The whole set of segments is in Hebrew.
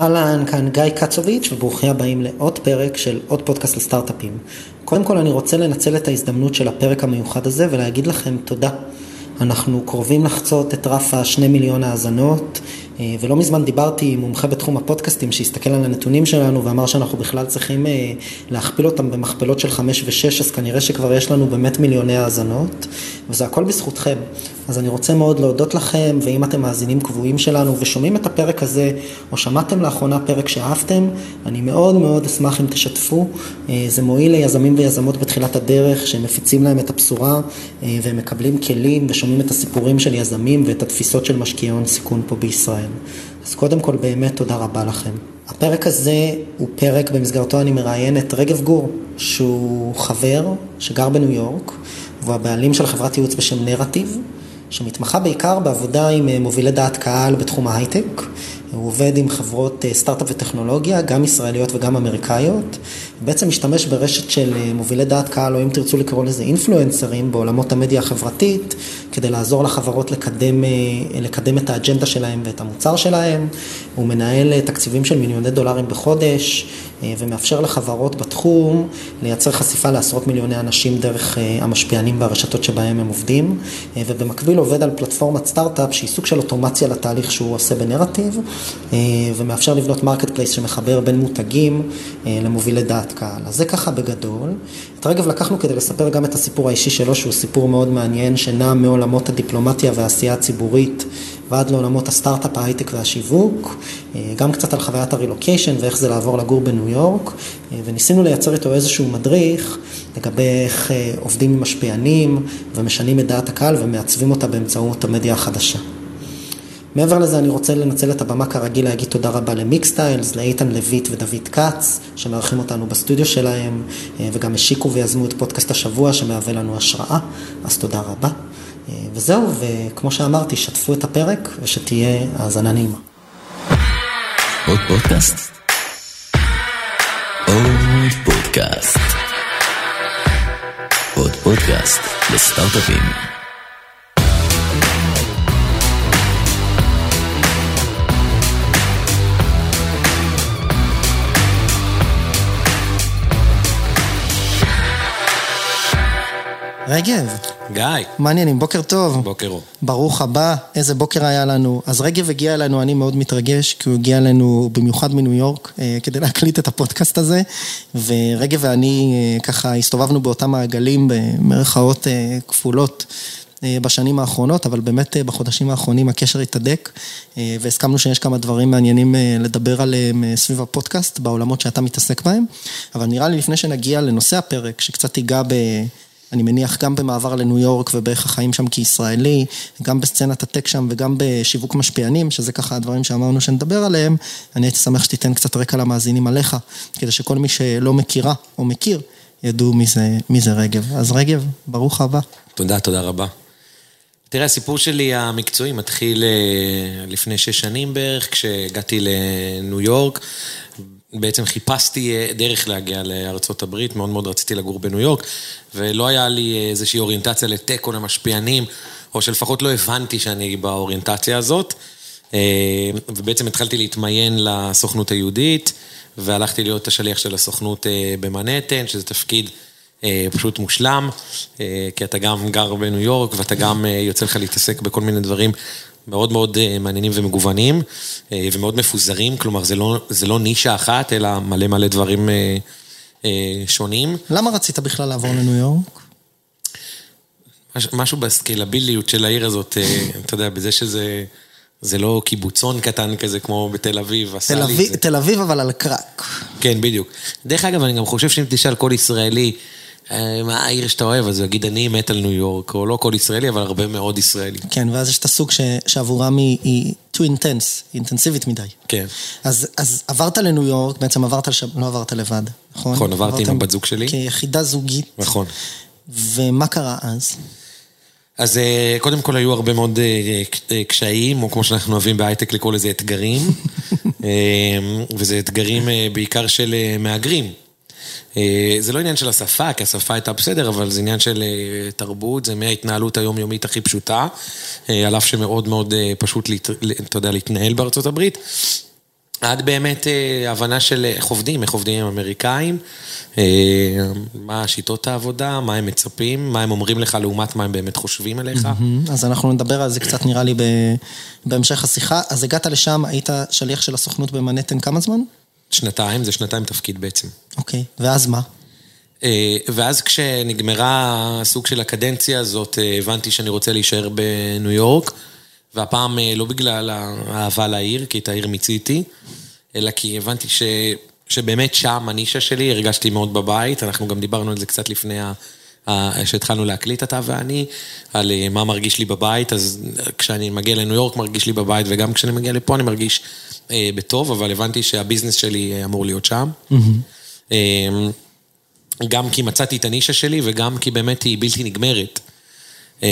אהלן, כאן גיא קצוביץ' וברוכים הבאים לעוד פרק של עוד פודקאסט לסטארט-אפים. קודם כל אני רוצה לנצל את ההזדמנות של הפרק המיוחד הזה ולהגיד לכם תודה. אנחנו קרובים לחצות את רף השני מיליון האזנות, ולא מזמן דיברתי עם מומחה בתחום הפודקאסטים שהסתכל על הנתונים שלנו ואמר שאנחנו בכלל צריכים אה, להכפיל אותם במכפלות של 5 ו-6, אז כנראה שכבר יש לנו באמת מיליוני האזנות, וזה הכל בזכותכם. אז אני רוצה מאוד להודות לכם, ואם אתם מאזינים קבועים שלנו ושומעים את הפרק הזה, או שמעתם לאחרונה פרק שאהבתם, אני מאוד מאוד אשמח אם תשתפו. אה, זה מועיל ליזמים ויזמות בתחילת הדרך, שהם מפיצים להם את הבשורה, והם מקבלים כלים ושומעים את הסיפורים של יזמים ואת התפיסות של משקיעי הון סיכון פה בישראל. אז קודם כל באמת תודה רבה לכם. הפרק הזה הוא פרק במסגרתו אני מראיין את רגב גור, שהוא חבר שגר בניו יורק, והוא הבעלים של חברת ייעוץ בשם נרטיב, שמתמחה בעיקר בעבודה עם אה, מובילי דעת קהל בתחום ההייטק. הוא עובד עם חברות אה, סטארט-אפ וטכנולוגיה, גם ישראליות וגם אמריקאיות. בעצם משתמש ברשת של אה, מובילי דעת קהל, או אם תרצו לקרוא לזה אינפלואנסרים, בעולמות המדיה החברתית, כדי לעזור לחברות לקדם, אה, לקדם את האג'נדה שלהם ואת המוצר שלהם. הוא מנהל תקציבים של מיליוני דולרים בחודש, ומאפשר לחברות בתחום לייצר חשיפה לעשרות מיליוני אנשים דרך המשפיענים והרשתות שבהם הם עובדים. ובמקביל עובד על פלטפורמת סטארט-אפ שהיא סוג של אוטומציה לתהליך שהוא עושה בנרטיב. אה, ומאפשר לבנות marketplace שמחבר בין מותגים אה, למובילי דעת קהל. אז זה ככה בגדול. את רגב לקחנו כדי לספר גם את הסיפור האישי שלו, שהוא סיפור מאוד מעניין, שנע מעולמות הדיפלומטיה והעשייה הציבורית ועד לעולמות הסטארט-אפ, ההייטק והשיווק, אה, גם קצת על חוויית הרילוקיישן ואיך זה לעבור לגור בניו יורק, וניסינו לייצר איתו איזשהו מדריך לגבי איך עובדים עם משפיענים ומשנים את דעת הקהל ומעצבים אותה באמצעות המדיה החדשה. מעבר לזה אני רוצה לנצל את הבמה כרגיל להגיד תודה רבה למיקסטיילס, לאיתן לויט ודוד כץ, שמארחים אותנו בסטודיו שלהם, אה, וגם השיקו ויזמו את פודקאסט השבוע שמהווה לנו השראה, אז תודה רבה. אה, וזהו, וכמו שאמרתי, שתפו את הפרק ושתהיה האזנה נעימה. עוד פודקאסט? עוד פודקאסט. עוד פודקאסט לסטארט-אפים. רגב. גיא. מעניינים, בוקר טוב. בוקר אור. ברוך הבא, איזה בוקר היה לנו. אז רגב הגיע אלינו, אני מאוד מתרגש, כי הוא הגיע אלינו במיוחד מניו יורק, אה, כדי להקליט את הפודקאסט הזה, ורגב ואני אה, ככה הסתובבנו באותם מעגלים במרכאות אה, כפולות. בשנים האחרונות, אבל באמת בחודשים האחרונים הקשר התהדק והסכמנו שיש כמה דברים מעניינים לדבר עליהם סביב הפודקאסט, בעולמות שאתה מתעסק בהם, אבל נראה לי לפני שנגיע לנושא הפרק, שקצת ייגע ב... אני מניח גם במעבר לניו יורק ובאיך החיים שם כישראלי, גם בסצנת הטק שם וגם בשיווק משפיענים, שזה ככה הדברים שאמרנו שנדבר עליהם, אני הייתי שמח שתיתן קצת רקע למאזינים עליך, כדי שכל מי שלא מכירה או מכיר, ידעו מי זה, מי זה רגב. אז רגב, ברוך הבא. תודה, תודה רבה. תראה, הסיפור שלי המקצועי מתחיל אה, לפני שש שנים בערך, כשהגעתי לניו יורק. בעצם חיפשתי אה, דרך להגיע לארצות הברית, מאוד מאוד רציתי לגור בניו יורק, ולא היה לי איזושהי אוריינטציה לטק או למשפיענים, או שלפחות לא הבנתי שאני באוריינטציה הזאת. אה, ובעצם התחלתי להתמיין לסוכנות היהודית, והלכתי להיות השליח של הסוכנות אה, במנהטן, שזה תפקיד פשוט מושלם, כי אתה גם גר בניו יורק, ואתה גם יוצא לך להתעסק בכל מיני דברים מאוד מאוד אה, מעניינים ומגוונים, אה, ומאוד מפוזרים, כלומר זה לא, זה לא נישה אחת, אלא מלא מלא דברים אה, שונים. למה רצית בכלל לעבור לניו יורק? משהו בסקלביליות של העיר הזאת, אתה יודע, בזה שזה... זה לא קיבוצון קטן כזה כמו בתל אביב, עשה לי את זה. תל אביב אבל על קרק. כן, בדיוק. דרך אגב, אני גם חושב שאם תשאל כל ישראלי, העיר שאתה אוהב, אז הוא יגיד, אני מת על ניו יורק, או לא כל ישראלי, אבל הרבה מאוד ישראלי. כן, ואז יש את הסוג ש... שעבורם היא, היא too intense, היא אינטנסיבית מדי. כן. אז, אז עברת לניו יורק, בעצם עברת לשם, לא עברת לבד, נכון? נכון, עברתי עם הבת זוג שלי. כיחידה זוגית. נכון. ומה קרה אז? אז אה, קודם כל היו הרבה מאוד אה, קשיים, או כמו שאנחנו אוהבים בהייטק לקרוא לזה אתגרים. וזה אתגרים בעיקר של מהגרים. אה, זה לא עניין של השפה, כי השפה הייתה בסדר, אבל זה עניין של אה, תרבות, זה מההתנהלות היומיומית הכי פשוטה, אה, על אף שמאוד מאוד פשוט, אתה יודע, להתנהל בארצות הברית. עד באמת הבנה של איך עובדים, איך עובדים עם אמריקאים, מה שיטות העבודה, מה הם מצפים, מה הם אומרים לך לעומת מה הם באמת חושבים עליך. אז אנחנו נדבר על זה קצת נראה לי בהמשך השיחה. אז הגעת לשם, היית שליח של הסוכנות במנהטן כמה זמן? שנתיים, זה שנתיים תפקיד בעצם. אוקיי, ואז מה? אה, ואז כשנגמרה הסוג של הקדנציה הזאת, אה, הבנתי שאני רוצה להישאר בניו יורק, והפעם אה, לא בגלל האהבה לעיר, כי את העיר מיציתי, אלא כי הבנתי ש... שבאמת שם הנישה שלי, הרגשתי מאוד בבית, אנחנו גם דיברנו על זה קצת לפני ה... שהתחלנו להקליט אתה ואני, על מה מרגיש לי בבית, אז כשאני מגיע לניו יורק מרגיש לי בבית, וגם כשאני מגיע לפה אני מרגיש בטוב, אבל הבנתי שהביזנס שלי אה, אמור להיות שם. אה, גם כי מצאתי את הנישה שלי וגם כי באמת היא בלתי נגמרת. אמ,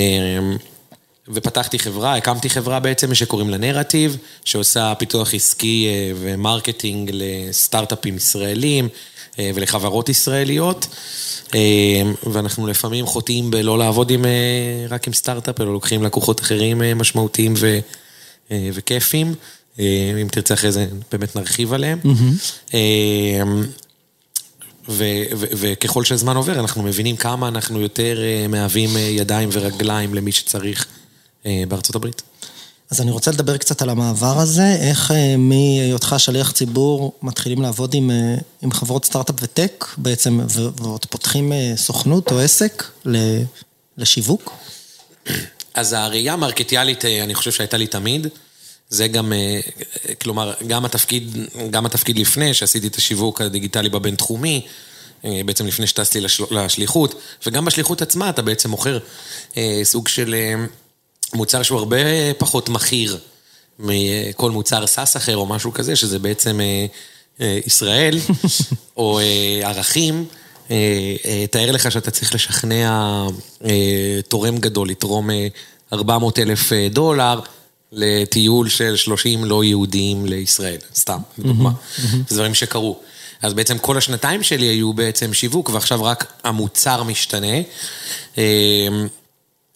ופתחתי חברה, הקמתי חברה בעצם שקוראים לה נרטיב, שעושה פיתוח עסקי אה, ו marketing לסטארט-אפים ישראלים אה, ולחברות ישראליות. אמ, ואנחנו לפעמים חוטאים בלא לעבוד עם, אה, רק עם סטארט-אפ, אלא לוקחים לקוחות אחרים אה, משמעותיים ו, אה, וכיפים. אה, אם תרצה אחרי זה, באמת נרחיב עליהם. ו- ו- וככל שהזמן עובר, אנחנו מבינים כמה אנחנו יותר אה, מהווים ידיים ורגליים למי שצריך בארצות הברית. אז אני רוצה לדבר קצת על המעבר הזה, איך מהיותך שליח ציבור מתחילים לעבוד עם, עם חברות סטארט-אפ וטק בעצם, ו- ועוד פותחים סוכנות או עסק ל- לשיווק? אז הראייה המרקטיאלית, אני חושב שהייתה לי תמיד. זה גם, אה, כלומר, גם התפקיד, גם התפקיד לפני, שעשיתי את השיווק הדיגיטלי בבינתחומי, אה, בעצם לפני שטסתי לשל- לשליחות, וגם בשליחות עצמה אתה בעצם מוכר אה, סוג של אה, מוצר שהוא הרבה פחות מכיר מכל מוצר סאס אחר או משהו כזה, שזה בעצם אה, אה, ישראל, או אה, ערכים. אה, אה, תאר לך שאתה צריך לשכנע אה, תורם גדול, לתרום אה, 400 אלף דולר לטיול של 30 לא יהודיים לישראל, סתם, לדוגמה. זה דברים שקרו. אז בעצם כל השנתיים שלי היו בעצם שיווק, ועכשיו רק המוצר משתנה. אה,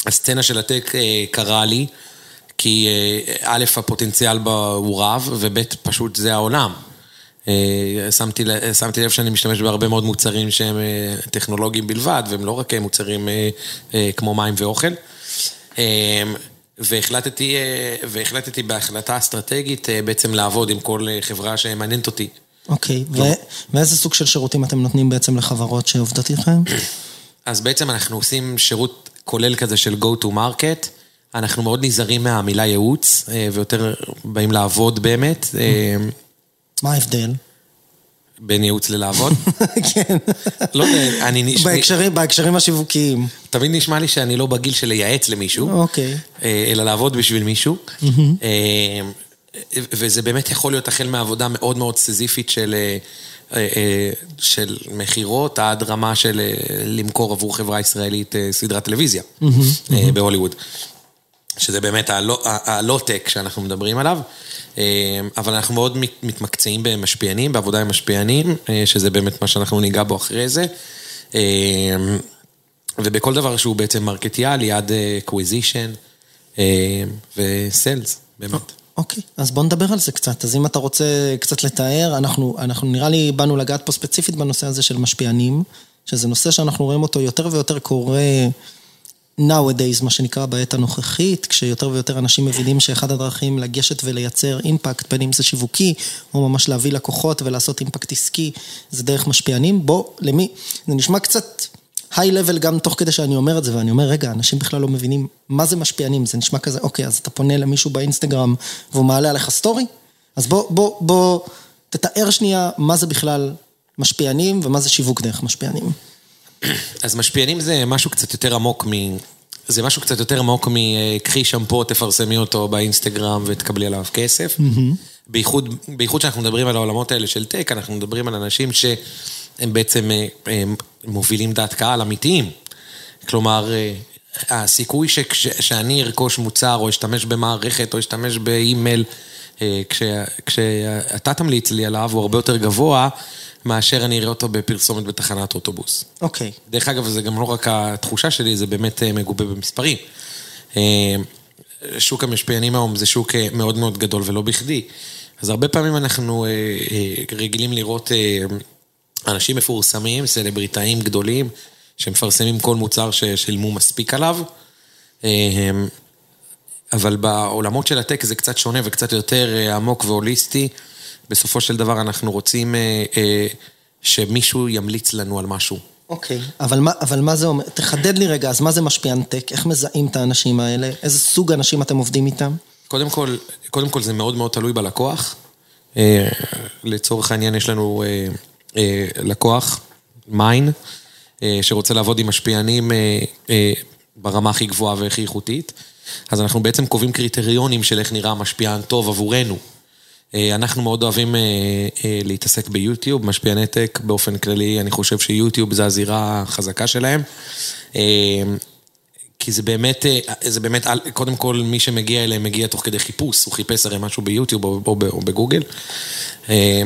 הסצנה של הטק אה, קרה לי, כי אה, א', הפוטנציאל בה הוא רב, וב', פשוט זה העולם. אה, שמתי, שמתי לב שאני משתמש בהרבה מאוד מוצרים שהם טכנולוגיים בלבד, והם לא רק מוצרים כמו מים ואוכל. והחלטתי, אה, והחלטתי בהחלטה אסטרטגית אה, בעצם לעבוד עם כל אה, חברה שמעניינת אותי. אוקיי, ו- ואיזה סוג של שירותים אתם נותנים בעצם לחברות שעובדות איתכם? אז בעצם אנחנו עושים שירות כולל כזה של go to market. אנחנו מאוד נזהרים מהמילה ייעוץ, ויותר באים לעבוד באמת, מה ההבדל? בין ייעוץ ללעבוד. כן, לא יודע, אני נשמע, בהקשרים, בהקשרים השיווקיים. תמיד נשמע לי שאני לא בגיל של לייעץ למישהו, אוקיי. אה, אלא לעבוד בשביל מישהו. אה, וזה באמת יכול להיות החל מעבודה מאוד מאוד סיזיפית של, אה, אה, של מכירות עד רמה של אה, למכור עבור חברה ישראלית אה, סדרת טלוויזיה אה, בהוליווד. שזה באמת הלא-טק שאנחנו מדברים עליו, אה, אבל אנחנו מאוד מת- מתמקצעים במשפיענים, בעבודה עם משפיענים, אה, שזה באמת מה שאנחנו ניגע בו אחרי זה. אה, ובכל דבר שהוא בעצם מרקטיאלי עד acquisition ו sales, באמת. אוקיי, אז בוא נדבר על זה קצת. אז אם אתה רוצה קצת לתאר, אנחנו, אנחנו נראה לי באנו לגעת פה ספציפית בנושא הזה של משפיענים, שזה נושא שאנחנו רואים אותו יותר ויותר קורה nowadays, מה שנקרא בעת הנוכחית, כשיותר ויותר אנשים מבינים שאחד הדרכים לגשת ולייצר אימפקט, בין אם זה שיווקי, או ממש להביא לקוחות ולעשות אימפקט עסקי, זה דרך משפיענים. בוא, למי, זה נשמע קצת... high level גם תוך כדי שאני אומר את זה, ואני אומר, רגע, אנשים בכלל לא מבינים מה זה משפיענים, זה נשמע כזה, אוקיי, אז אתה פונה למישהו באינסטגרם והוא מעלה עליך סטורי? אז בוא, בוא, בוא, תתאר שנייה מה זה בכלל משפיענים ומה זה שיווק דרך משפיענים. אז משפיענים זה משהו קצת יותר עמוק מ... זה משהו קצת יותר עמוק מקחי שמפו, תפרסמי אותו באינסטגרם ותקבלי עליו כסף. בייחוד, בייחוד שאנחנו מדברים על העולמות האלה של טק, אנחנו מדברים על אנשים שהם בעצם הם מובילים דעת קהל אמיתיים. כלומר, הסיכוי שכש, שאני ארכוש מוצר או אשתמש במערכת או אשתמש באימייל, כש, כשאתה תמליץ לי עליו הוא הרבה יותר גבוה מאשר אני אראה אותו בפרסומת בתחנת אוטובוס. אוקיי. Okay. דרך אגב, זה גם לא רק התחושה שלי, זה באמת מגובה במספרים. שוק המשפיענים היום זה שוק מאוד מאוד גדול ולא בכדי. אז הרבה פעמים אנחנו אה, אה, רגילים לראות אה, אנשים מפורסמים, סלבריטאים גדולים, שמפרסמים כל מוצר ששילמו מספיק עליו. אה, אבל בעולמות של הטק זה קצת שונה וקצת יותר אה, עמוק והוליסטי. בסופו של דבר אנחנו רוצים אה, אה, שמישהו ימליץ לנו על משהו. אוקיי, אבל מה, אבל מה זה אומר? תחדד לי רגע, אז מה זה משפיען טק? איך מזהים את האנשים האלה? איזה סוג אנשים אתם עובדים איתם? קודם כל, קודם כל זה מאוד מאוד תלוי בלקוח. אה, לצורך העניין יש לנו אה, אה, לקוח, מיין, שרוצה לעבוד עם משפיענים ברמה הכי גבוהה והכי איכותית. אז אנחנו בעצם קובעים קריטריונים של איך נראה משפיען טוב עבורנו. אנחנו מאוד אוהבים להתעסק ביוטיוב, משפיעני טק באופן כללי, אני חושב שיוטיוב זה הזירה החזקה שלהם. כי זה באמת, אה, זה באמת, קודם כל מי שמגיע אליהם מגיע תוך כדי חיפוש, הוא חיפש הרי משהו ביוטיוב או, או, או בגוגל, אה,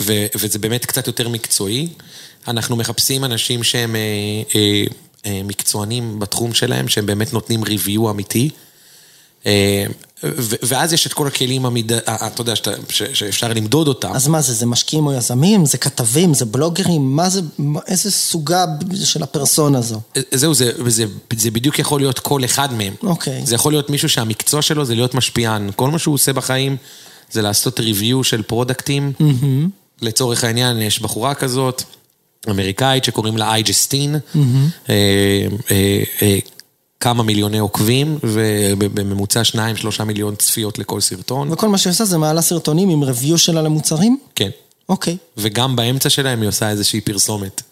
ו, וזה באמת קצת יותר מקצועי. אנחנו מחפשים אנשים שהם אה, מקצוענים בתחום שלהם, שהם באמת נותנים ריוויו אמיתי. ואז יש את כל הכלים, המד... אתה יודע, שאפשר למדוד אותם. אז מה זה, זה משקיעים או יזמים? זה כתבים? זה בלוגרים? מה זה, איזה סוגה של הפרסונה הזו? זהו, זה, זה, זה בדיוק יכול להיות כל אחד מהם. אוקיי. זה יכול להיות מישהו שהמקצוע שלו זה להיות משפיען. כל מה שהוא עושה בחיים זה לעשות ריוויו של פרודקטים. Mm-hmm. לצורך העניין, יש בחורה כזאת. אמריקאית שקוראים לה אייג'סטין, mm-hmm. אה, אה, אה, כמה מיליוני עוקבים, ובממוצע שניים, שלושה מיליון צפיות לכל סרטון. וכל מה שהיא עושה זה מעלה סרטונים עם review שלה למוצרים? כן. אוקיי. וגם באמצע שלהם היא עושה איזושהי פרסומת.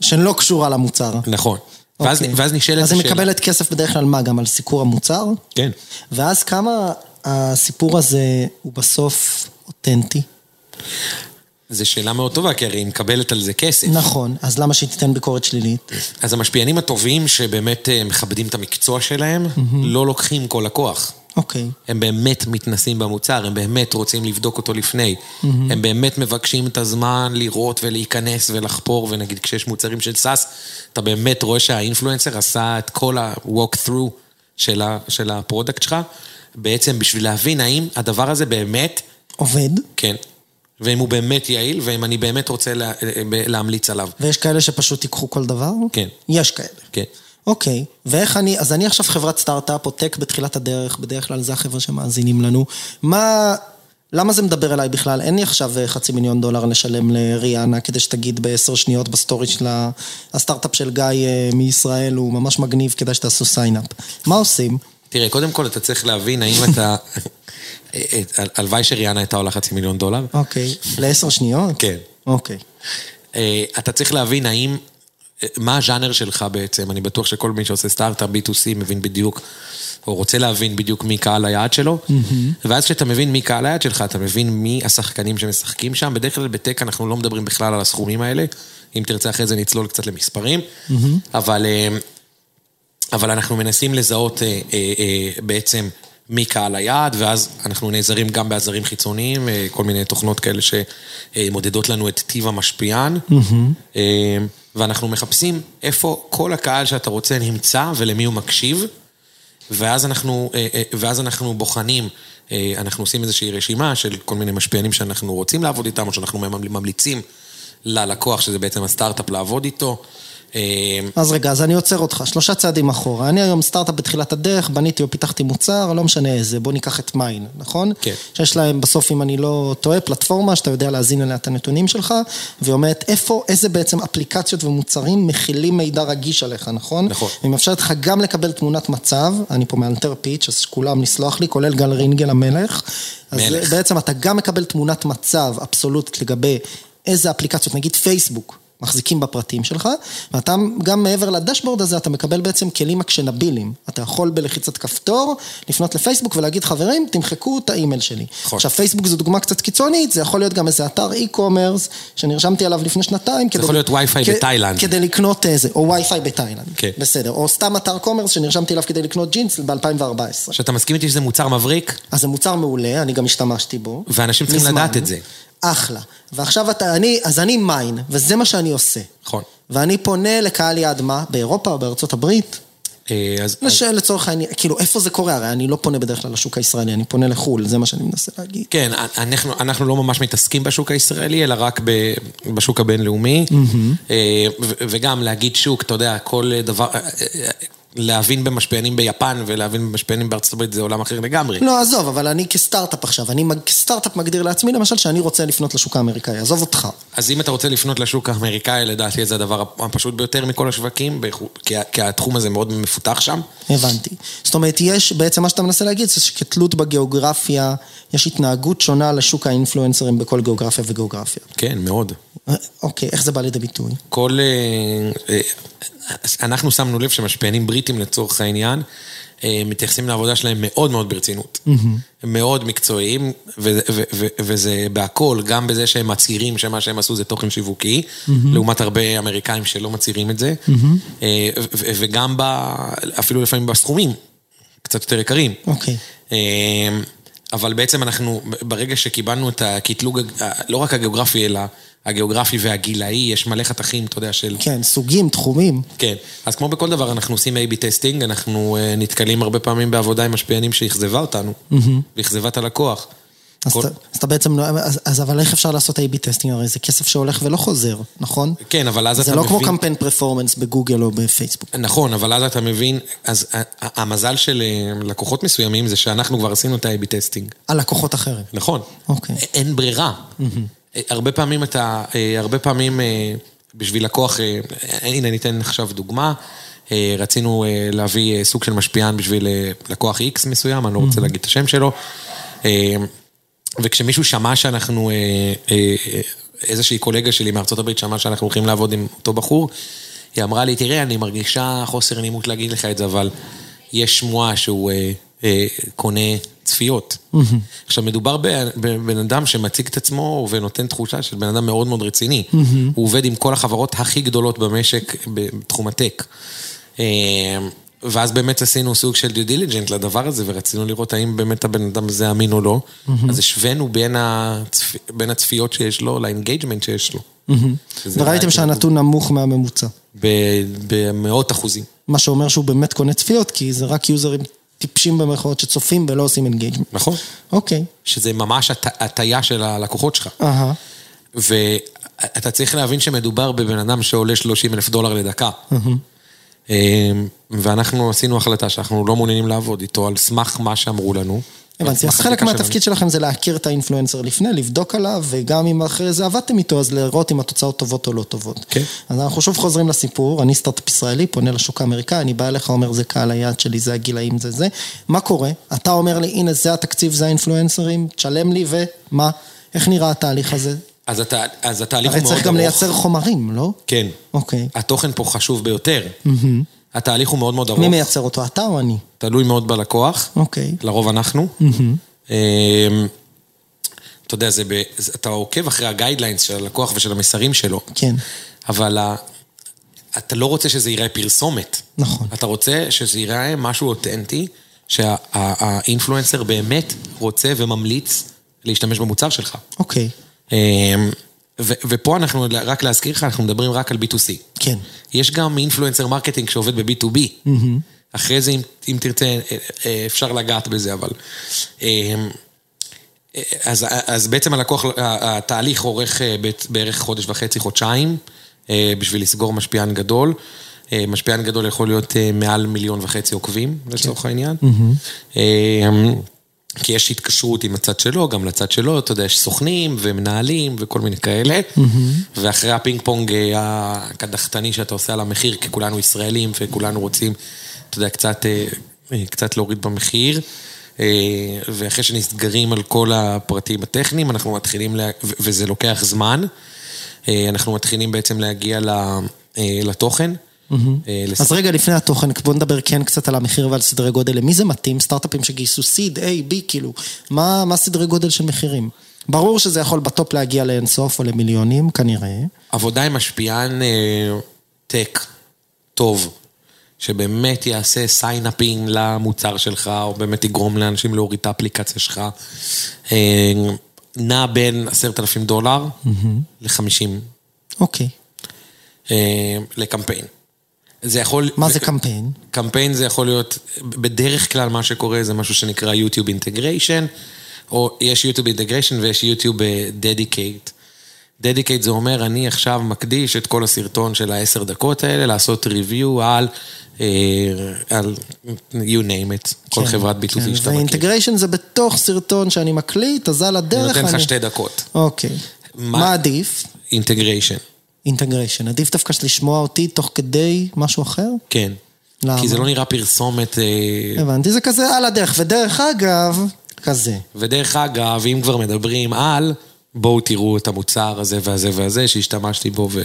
שלא קשורה למוצר. נכון. ואז, אוקיי. ואז נשאלת השאלה. אז היא מקבלת כסף בדרך כלל מה? גם על סיקור המוצר? כן. ואז כמה הסיפור הזה הוא בסוף אותנטי? זו שאלה מאוד טובה, כי הרי היא מקבלת על זה כסף. נכון, אז למה שהיא תיתן ביקורת שלילית? אז המשפיענים הטובים שבאמת אה, מכבדים את המקצוע שלהם. לא לוקחים כל לקוח. אוקיי. Okay. הם באמת מתנסים במוצר, הם באמת רוצים לבדוק אותו לפני. Mm-hmm. הם באמת מבקשים את הזמן לראות ולהיכנס ולחפור, ונגיד כשיש מוצרים של סאס, אתה באמת רואה שה influencer עשה את כל ה-walk through של, ה- של ה product שלך, בעצם בשביל להבין האם הדבר הזה באמת... עובד. כן. ואם הוא באמת יעיל, ואם אני באמת רוצה לה, להמליץ עליו. ויש כאלה שפשוט ייקחו כל דבר? כן. יש כאלה. כן. אוקיי, ואיך אני, אז אני עכשיו חברת סטארט-אפ או טק בתחילת הדרך, בדרך כלל זה החבר'ה שמאזינים לנו. מה, למה זה מדבר אליי בכלל? אין לי עכשיו אה, חצי מיליון דולר לשלם לריאנה כדי שתגיד בעשר שניות בסטורי של הסטארט-אפ של גיא אה, מישראל, הוא ממש מגניב, כדאי שתעשו sign up. מה עושים? תראה, קודם כל אתה צריך להבין האם אתה... הלוואי שריאנה הייתה עולה חצי מיליון דולר. אוקיי, לעשר שניות? כן. אוקיי. אה, אתה צריך להבין האם, אה, מה הז'אנר שלך בעצם, אני בטוח שכל מי שעושה סטארט-אפ B2C מבין בדיוק, או רוצה להבין בדיוק מי קהל היעד שלו, ואז כשאתה מבין מי קהל היעד שלך, אתה מבין מי השחקנים שמשחקים שם, בדרך כלל בטק אנחנו לא מדברים בכלל על הסכומים האלה, אם תרצה אחרי זה נצלול קצת למספרים, אבל, אה, אבל אנחנו מנסים לזהות בעצם מי קהל היעד, ואז אנחנו נעזרים גם בעזרים חיצוניים, אה, כל מיני תוכנות כאלה שמודדות לנו את טיב המשפיען, mm-hmm. ואנחנו מחפשים איפה כל הקהל שאתה רוצה נמצא ולמי הוא מקשיב, ואז אנחנו, אה, ואז אנחנו בוחנים, אנחנו עושים איזושהי רשימה של כל מיני משפיענים שאנחנו רוצים לעבוד איתם, או שאנחנו ממליצים ללקוח, שזה בעצם הסטארט-אפ, לעבוד איתו. אמ, אז רגע, אז אני עוצר אותך, שלושה צעדים אחורה. אני היום סטארט-אפ בתחילת הדרך, בניתי או פיתחתי מוצר, לא משנה איזה, בוא ניקח את מיין, נכון? כן. שיש להם בסוף, אם אני לא טועה, פלטפורמה שאתה יודע להזין אליה את הנתונים שלך, והיא אומרת איפה, איזה בעצם אפליקציות ומוצרים מכילים מידע רגיש עליך, נכון? נכון. היא מאפשרת לך גם לקבל תמונת מצב, אני פה מאלתר פיץ', אז כולם לסלוח לי, כולל גל רינגל המלך. מלך. אז בעצם אתה גם מקבל תמונת מצב אבסולוטית לגבי איזה אפליקציות, נגיד פייסבוק. מחזיקים בפרטים שלך, ואתה גם מעבר ל dashboard הזה, אתה מקבל בעצם כלים actionable ים. אתה יכול בלחיצת כפתור לפנות לפייסבוק ולהגיד, חברים, תמחקו את האימייל שלי. נכון. עכשיו, פייסבוק זו דוגמה קצת קיצונית, זה יכול להיות גם איזה אתר e-commerce, שנרשמתי עליו לפני שנתיים. זה יכול להיות וי-פיי בתאילנד. כדי לקנות איזה, או וי-פיי בתאילנד. כן. בסדר. או סתם אתר commerce שנרשמתי אליו כדי לקנות ג'ינס ב-2014. שאתה מסכים איתי שזה מוצר מבריק? אז זה מוצר מעולה, אני גם השתמשתי בו. ואנשים צריכים לדעת את זה. אחלה. ועכשיו אתה, אני, אז אני מיין, וזה מה שאני עושה. נכון. ואני פונה לקהל יעד מה? באירופה או בארצות הברית? אה, אז... לשאול לצורך העניין, כאילו, איפה זה קורה? הרי אני לא פונה בדרך כלל לשוק הישראלי, אני פונה לחו"ל, זה מה שאני מנסה להגיד. כן, אנחנו, אנחנו לא ממש מתעסקים בשוק הישראלי, אלא רק ב, בשוק הבינלאומי. Mm-hmm. וגם להגיד שוק, אתה יודע, כל דבר... להבין במשפיענים ביפן ולהבין במשפיענים בארצות הברית זה עולם אחר לגמרי. לא, עזוב, אבל אני כסטארט-אפ עכשיו, אני כסטארט-אפ מגדיר לעצמי למשל שאני רוצה לפנות לשוק האמריקאי, עזוב אותך. אז אם אתה רוצה לפנות לשוק האמריקאי, לדעתי זה הדבר הפשוט ביותר מכל השווקים, כי התחום הזה מאוד מפותח שם. הבנתי. זאת אומרת, יש, בעצם מה שאתה מנסה להגיד זה שכתלות בגיאוגרפיה, יש התנהגות שונה לשוק האינפלואנסרים בכל גיאוגרפיה וגיאוגרפיה. כן, מאוד. אוקיי, איך זה בא לידי ביטוי? כל... אה, אה, אנחנו שמנו לב שמשפיענים בריטים לצורך העניין, אה, מתייחסים לעבודה שלהם מאוד מאוד ברצינות. הם מאוד מקצועיים, וזה בהכל, גם בזה שהם מצהירים שמה שהם עשו זה תוכן שיווקי, לעומת הרבה אמריקאים שלא מצהירים את זה, וגם אפילו לפעמים בסכומים, קצת יותר יקרים. אוקיי. אבל בעצם אנחנו, ברגע שקיבלנו את הקטלוג, לא רק הגיאוגרפי, אלא הגיאוגרפי והגילאי, יש מלא חתכים, אתה יודע, של... כן, סוגים, תחומים. כן, אז כמו בכל דבר, אנחנו עושים A-B testing, אנחנו אה, נתקלים הרבה פעמים בעבודה עם משפיענים שאכזבה אותנו. ואכזבה את הלקוח. אז, כל... אתה, אז אתה בעצם, לא- אז, אז אבל איך אפשר לעשות A-B testing? הרי זה כסף שהולך ולא חוזר, נכון? כן, אבל אז אתה מבין... זה לא כמו קמפיין performance בגוגל או בפייסבוק. נכון, אבל אז אתה מבין, אז המזל של אה, לקוחות מסוימים זה שאנחנו כבר עשינו את ה-A-B testing. על לקוחות אחרים. נכון. אוקיי. אין ברירה. Mm-hmm. הרבה פעמים אתה, הרבה פעמים אה, בשביל לקוח, אה, הנה ניתן עכשיו דוגמה, רצינו להביא סוג של משפיען בשביל לקוח X מסוים, אני לא רוצה להגיד את השם שלו, וכשמישהו שמע שאנחנו, איזושהי קולגה שלי מארצות הברית שמע שאנחנו הולכים לעבוד עם אותו בחור, היא אמרה לי, תראה, אני מרגישה חוסר נימות להגיד לך את זה, אבל יש שמועה שהוא קונה צפיות. עכשיו, מדובר בבן אדם שמציג את עצמו ונותן תחושה של בן אדם מאוד מאוד רציני. הוא עובד עם כל החברות הכי גדולות במשק בתחום הטק. ואז באמת עשינו סוג של due diligence לדבר הזה, ורצינו לראות האם באמת הבן אדם הזה אמין או לא. אז השווינו בין, הצפ... בין הצפיות שיש לו ל engagement שיש לו. וראיתם שהנתון נמוך מהממוצע. במאות אחוזים. מה שאומר שהוא באמת קונה צפיות, כי זה רק יוזרים טיפשים במרכאות שצופים ולא עושים engagement. נכון. אוקיי. שזה ממש הטיה של הלקוחות שלך. אהה. ואתה צריך להבין שמדובר בבן אדם שעולה 30 אלף דולר לדקה. אמ, ואנחנו עשינו החלטה שאנחנו לא מעוניינים לעבוד איתו על סמך מה שאמרו לנו. הבנתי, אז חלק מהתפקיד שלכם זה להכיר את ה influencer לפני, לבדוק עליו, וגם אם אחרי זה עבדתם איתו, אז לראות אם התוצאות טובות או לא טובות. כן. אז אנחנו שוב חוזרים לסיפור, אני סטארט-אפ ישראלי, פונה לשוק האמריקאי, אני בא אליך, אומר, זה קהל היעד שלי, זה הגילאים, זה זה. מה קורה? אתה אומר לי, הנה, זה התקציב, זה האינפלואנסרים, תשלם לי, ומה? איך נראה התהליך הזה? אז, הת... אז התהליך הוא מאוד ארוך. הרי צריך גם לייצר חומרים, לא? כן. אוקיי. התוכן פה חשוב ביותר. Mm-hmm. התהליך הוא מאוד מאוד ארוך. מי מייצר אותו, אתה או אני? תלוי מאוד בלקוח. אוקיי. לרוב אנחנו. Mm-hmm. אמ, אתה יודע, זה ב... אתה עוקב אחרי ה guidelines של הלקוח ושל המסרים שלו. כן. אבל אתה לא רוצה שזה ייראה פרסומת. נכון. אתה רוצה שזה ייראה משהו אותנטי, שה influencer באמת רוצה וממליץ להשתמש במוצר שלך. אוקיי. אמ, ופה אנחנו, רק להזכיר לך, אנחנו מדברים רק על B2C. כן. יש גם influencer marketing שעובד ב-B2B. Mm-hmm. אחרי זה, אם, אם תרצה, אה, אה, אפשר לגעת בזה, אבל... אה, אז, אז בעצם הלקוח, התהליך אורך בערך חודש וחצי, חודשיים, בשביל לסגור משפיען גדול. משפיען גדול יכול להיות מעל מיליון וחצי עוקבים, לצורך כן. העניין. Mm-hmm. כי יש התקשרות עם הצד שלו, גם לצד שלו, אתה יודע, יש סוכנים ומנהלים וכל מיני כאלה. Mm-hmm. ואחרי הפינג פונג הקדחתני שאתה עושה על המחיר, כי כולנו ישראלים וכולנו רוצים... אתה יודע, קצת, אה, אה, קצת להוריד במחיר. אה, ואחרי שנסגרים על כל הפרטים הטכניים, אנחנו מתחילים, לה... וזה לוקח זמן, אנחנו מתחילים בעצם להגיע לתוכן. אז רגע, לפני התוכן, בוא נדבר כן קצת על המחיר ועל סדרי גודל. למי זה מתאים? סטארט-אפים שגייסו סיד, A, B, כאילו, מה, סדרי גודל של מחירים? ברור שזה יכול בטופ להגיע לאינסוף או למיליונים, כנראה. עבודה עם משפיען טק טוב. שבאמת יעשה sign-upping למוצר שלך, או באמת יגרום לאנשים להוריד את האפליקציה שלך, אה, נע בין עשרת אלפים דולר לחמישים. אוקיי. אה, לקמפיין. זה יכול... מה זה קמפיין? קמפיין זה יכול להיות, בדרך כלל מה שקורה זה משהו שנקרא יוטיוב integration, או יש יוטיוב integration ויש יוטיוב dedicated. dedicated זה אומר, אני עכשיו מקדיש את כל הסרטון של העשר דקות האלה, לעשות review על, אה, על you name it, כל כן, חברת B2B כן, שאתה מכיר. ו integration זה בתוך סרטון שאני מקליט, אז על אני הדרך נותן לך אני... שתי דקות. אוקיי. מה- מה עדיף? אינטגריישן, אינטגריישן. עדיף דווקא לשמוע אותי תוך כדי משהו אחר? כן. למה? כי זה לא נראה פרסומת... אה, הבנתי, זה כזה על הדרך. ודרך אגב, כזה. ודרך אגב, אם כבר מדברים על, בואו תראו את המוצר הזה והזה והזה שהשתמשתי בו, ו,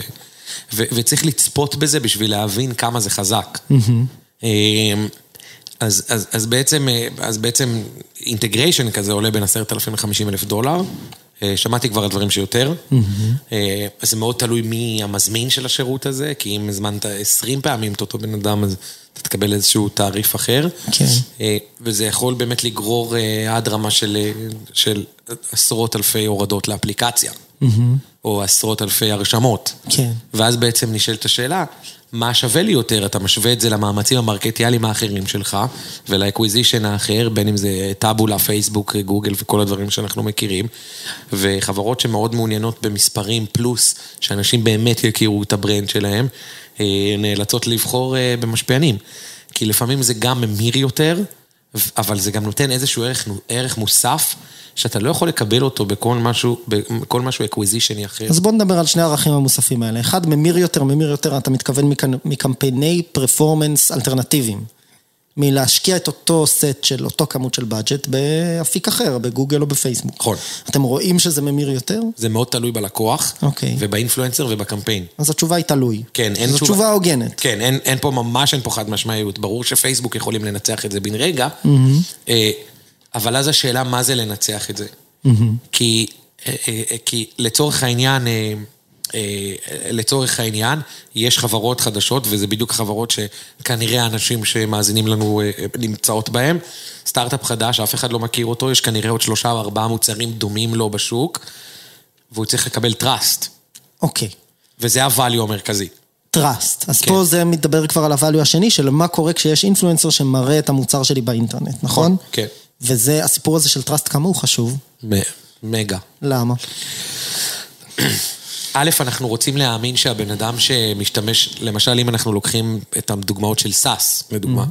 ו, וצריך לצפות בזה בשביל להבין כמה זה חזק. אמ, אז, אז, אז בעצם, אה, אז בעצם אינטגריישן כזה עולה בין 10,000 ל-50 אלף דולר. אה, שמעתי כבר על דברים שיותר. אה, אז זה מאוד תלוי מי המזמין של השירות הזה, כי אם הזמנת 20 פעמים את אותו בן אדם, אז אתה תקבל איזשהו תעריף אחר. כן. אה, וזה יכול באמת לגרור אה, עד רמה של, אה, של עשרות אלפי הורדות לאפליקציה, או עשרות אלפי הרשמות. כן. ואז בעצם נשאלת השאלה, מה שווה לי יותר? אתה משווה את זה למאמצים המרקטיאליים האחרים שלך, ול acquisition האחר, בין אם זה טאבולה, פייסבוק, גוגל וכל הדברים שאנחנו מכירים, וחברות שמאוד מעוניינות במספרים פלוס, שאנשים באמת יכירו את ה brand שלהם, נאלצות לבחור אה, במשפיענים. כי לפעמים זה גם ממיר יותר, אבל זה גם נותן איזשהו ערך, ערך מוסף, שאתה לא יכול לקבל אותו בכל משהו, בכל משהו אקוויזישני אחר. אז בוא נדבר על שני הערכים המוספים האלה. אחד, ממיר יותר, ממיר יותר, אתה מתכוון מקמפייני performance אלטרנטיביים. מלהשקיע את אותו סט של אותו כמות של budget באפיק אחר, בגוגל או בפייסבוק. נכון. אתם רואים שזה ממיר יותר? זה מאוד תלוי בלקוח, אוקיי. וב influencer ובקמפיין. אז התשובה היא תלוי. כן, אין זו תשובה. תשובה הוגנת. כן, אין, אין פה ממש, אין פה חד משמעיות. ברור שפייסבוק יכולים לנצח את זה בן רגע, אה, אבל אז השאלה מה זה לנצח את זה. כי, אה, אה, אה, כי לצורך העניין, אה, לצורך העניין, יש חברות חדשות, וזה בדיוק חברות שכנראה האנשים שמאזינים לנו אה, אה, נמצאות בהן. סטארט-אפ חדש, אף אחד לא מכיר אותו, יש כנראה עוד שלושה או ארבעה מוצרים דומים לו בשוק, והוא צריך לקבל trust, אוקיי. וזה ה value המרכזי. trust. אז כן. פה זה מדבר כבר על ה value השני של מה קורה כשיש influencer שמראה את המוצר שלי באינטרנט, נכון? כן. וזה, הסיפור הזה של trust כמה הוא חשוב? מ- מגה. למה? א', אנחנו רוצים להאמין שהבן אדם שמשתמש, למשל אם אנחנו לוקחים את הדוגמאות של SaaS, לדוגמה,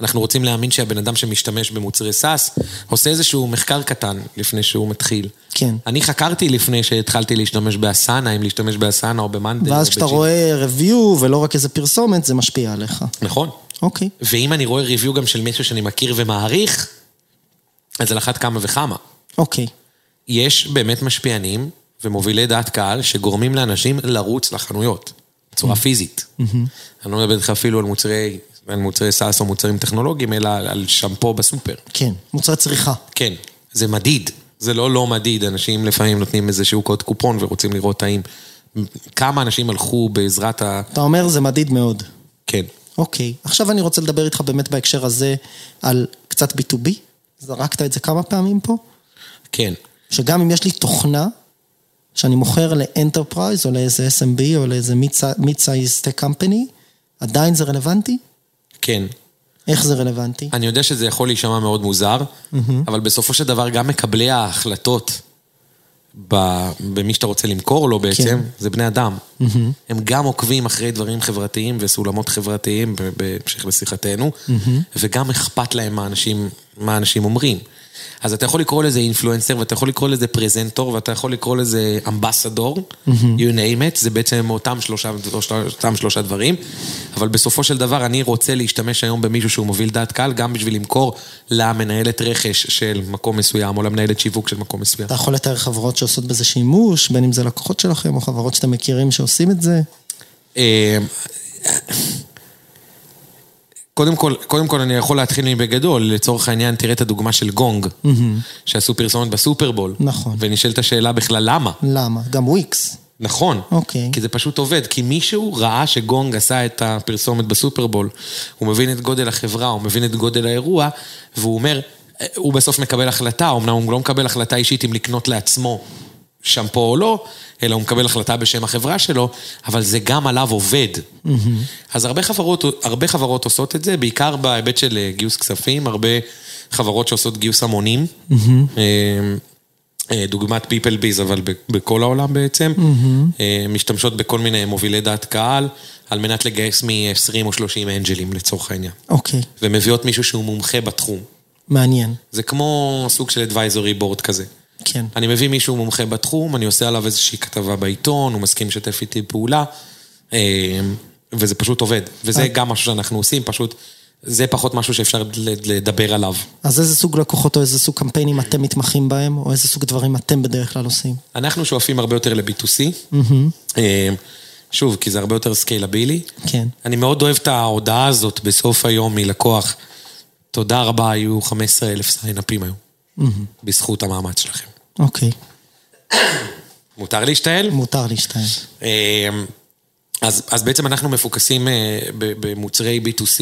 אנחנו רוצים להאמין שהבן אדם שמשתמש במוצרי SaaS, עושה איזשהו מחקר קטן לפני שהוא מתחיל. כן. אני חקרתי לפני שהתחלתי להשתמש באסנה, אם להשתמש באסנה או במאנדל. ואז כשאתה. רואה review ולא רק איזה פרסומת, זה משפיע עליך. נכון. אוקיי. ואם אני רואה ריוויו גם של מישהו שאני מכיר ומעריך, אז על אחת כמה וכמה. אוקיי. יש באמת משפיענים ומובילי דעת קהל שגורמים לאנשים לרוץ לחנויות בצורה פיזית. אני לא מדבר איתך אפילו על מוצרי, על מוצרי SaaS או מוצרים טכנולוגיים, אלא על שמפו בסופר. כן, מוצרי צריכה. כן, זה מדיד. זה לא לא מדיד, אנשים לפעמים נותנים איזשהו קוד קופון ורוצים לראות האם... כמה אנשים הלכו בעזרת ה... אתה אומר זה מדיד מאוד. כן. אוקיי. עכשיו אני רוצה לדבר איתך באמת בהקשר הזה על קצת B2B. זרקת את זה כמה פעמים פה. כן. שגם אם יש לי תוכנה שאני מוכר ל enterprise או לאיזה SMB או לאיזה mid-size tech company, עדיין זה רלוונטי? כן. איך זה רלוונטי? אני יודע שזה יכול להישמע מאוד מוזר, אבל בסופו של דבר גם מקבלי ההחלטות במי שאתה רוצה למכור לו בעצם, כן. זה בני אדם. הם גם עוקבים אחרי דברים חברתיים וסולמות חברתיים, בהמשך לשיחתנו, וגם אכפת להם מה אנשים, מה אנשים אומרים. אז אתה יכול לקרוא לזה אינפלואנסר, ואתה יכול לקרוא לזה פרזנטור, ואתה יכול לקרוא לזה אמבסדור, you name it, זה בעצם אותם שלושה, אותם שלושה דברים, אבל בסופו של דבר אני רוצה להשתמש היום במישהו שהוא מוביל דעת קהל, גם בשביל למכור למנהלת רכש של מקום מסוים, או למנהלת שיווק של מקום מסוים. אתה יכול לתאר חברות שעושות בזה שימוש, בין אם זה לקוחות שלכם או חברות שאתם מכירים שעושים את זה? אה, קודם כל, קודם כל אני יכול להתחיל מבגדול, לצורך העניין תראה את הדוגמה של גונג, שעשו פרסומת בסופרבול. נכון. ונשאלת השאלה בכלל למה. למה? גם וויקס. נכון. אוקיי. כי זה פשוט עובד, כי מישהו ראה שגונג עשה את הפרסומת בסופרבול, הוא מבין את גודל החברה, הוא מבין את גודל האירוע, והוא אומר, הוא בסוף מקבל החלטה, אמנם הוא לא מקבל החלטה אישית אם לקנות לעצמו שמפו או לא, אלא הוא מקבל החלטה בשם החברה שלו, אבל זה גם עליו עובד. אז הרבה חברות, הרבה חברות עושות את זה, בעיקר בהיבט של אה, גיוס כספים, הרבה חברות שעושות גיוס המונים. אה, דוגמת PeopleBiz, אבל ב- בכל העולם בעצם. אה, משתמשות בכל מיני מובילי דעת קהל, על מנת לגייס מ-20 או 30 אנג'לים לצורך העניין. אוקיי, ומביאות מישהו שהוא מומחה בתחום. מעניין. זה כמו סוג של advisory board כזה. כן. אני מביא מישהו מומחה בתחום, אני עושה עליו איזושהי כתבה בעיתון, הוא מסכים לשתף איתי פעולה, אה, וזה פשוט עובד. וזה גם משהו שאנחנו עושים, פשוט זה פחות משהו שאפשר לדבר עליו. אז איזה סוג לקוחות או איזה סוג קמפיינים אתם מתמחים בהם, או איזה סוג דברים אתם בדרך כלל עושים? אנחנו שואפים הרבה יותר ל-B2C. אה, שוב, כי זה הרבה יותר סקיילבילי. כן. אני מאוד אוהב את ההודעה הזאת בסוף היום מלקוח. תודה רבה, היו 15 אלף סיינאפים היום. בזכות המאמץ שלכם. אוקיי, מותר להשתעל? מותר להשתעל. אה, אז, אז בעצם אנחנו מפוקסים אה, במוצרי B2C.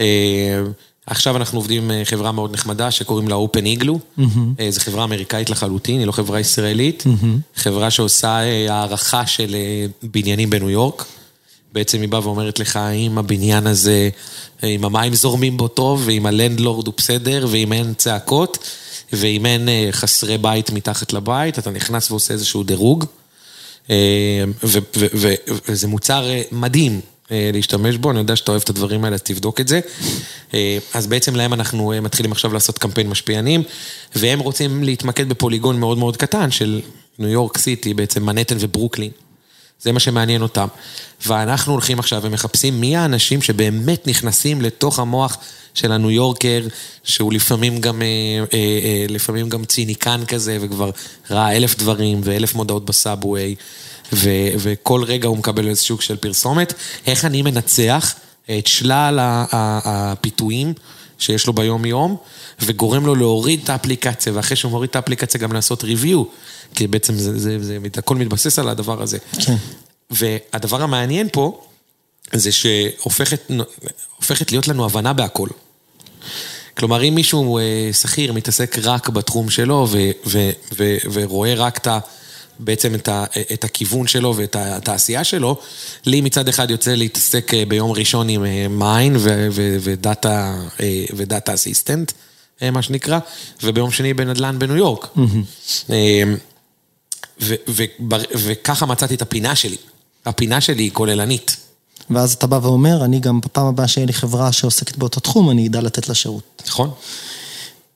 אה, עכשיו אנחנו עובדים עם חברה מאוד נחמדה שקוראים לה Open Igloo. אה, זו חברה אמריקאית לחלוטין, היא לא חברה ישראלית. חברה שעושה הערכה של בניינים בניו יורק. בעצם היא באה ואומרת לך, האם הבניין הזה, אם המים זורמים בו טוב, ואם הלנדלורד הוא בסדר, ואם אין צעקות, ואם אין אה, חסרי בית מתחת לבית, אתה נכנס ועושה איזשהו דירוג. אה, וזה מוצר אה, מדהים להשתמש בו, אני יודע שאתה אוהב את הדברים האלה, אז תבדוק את זה. אז בעצם להם אנחנו מתחילים עכשיו לעשות קמפיין משפיענים, והם רוצים להתמקד בפוליגון מאוד מאוד קטן של ניו יורק סיטי, בעצם מנהטן וברוקלין. זה מה שמעניין אותם. ואנחנו הולכים עכשיו ומחפשים מי האנשים שבאמת נכנסים לתוך המוח של הניו יורקר, שהוא לפעמים גם, אה, אה, אה, לפעמים גם ציניקן כזה, וכבר ראה אלף דברים ואלף מודעות בסאבווי, ו- וכל רגע הוא מקבל איזה שוק של פרסומת. איך אני מנצח את שלל הפיתויים שיש לו ביום-יום, וגורם לו להוריד את האפליקציה, ואחרי שהוא מוריד את האפליקציה גם לעשות ריוויו, כי בעצם זה, זה, זה, זה הכל מתבסס על הדבר הזה. כן. והדבר המעניין פה, זה שהופכת הופכת להיות לנו הבנה בהכל. כלומר, אם מישהו אה, שכיר מתעסק רק בתחום שלו ו, ו, ו, ורואה רק את ה... בעצם את, ה, את הכיוון שלו ואת התעשייה שלו, לי מצד אחד יוצא להתעסק אה, ביום ראשון עם אה, מיין ודאטה, ודאטה אסיסטנט, מה שנקרא, וביום שני בנדל"ן בניו יורק. אה, ו- ובר- וככה מצאתי את הפינה שלי. הפינה שלי היא כוללנית. ואז אתה בא ואומר, אני גם בפעם הבאה שיהיה לי חברה שעוסקת באותו תחום, אני אדע לתת לה שירות. נכון?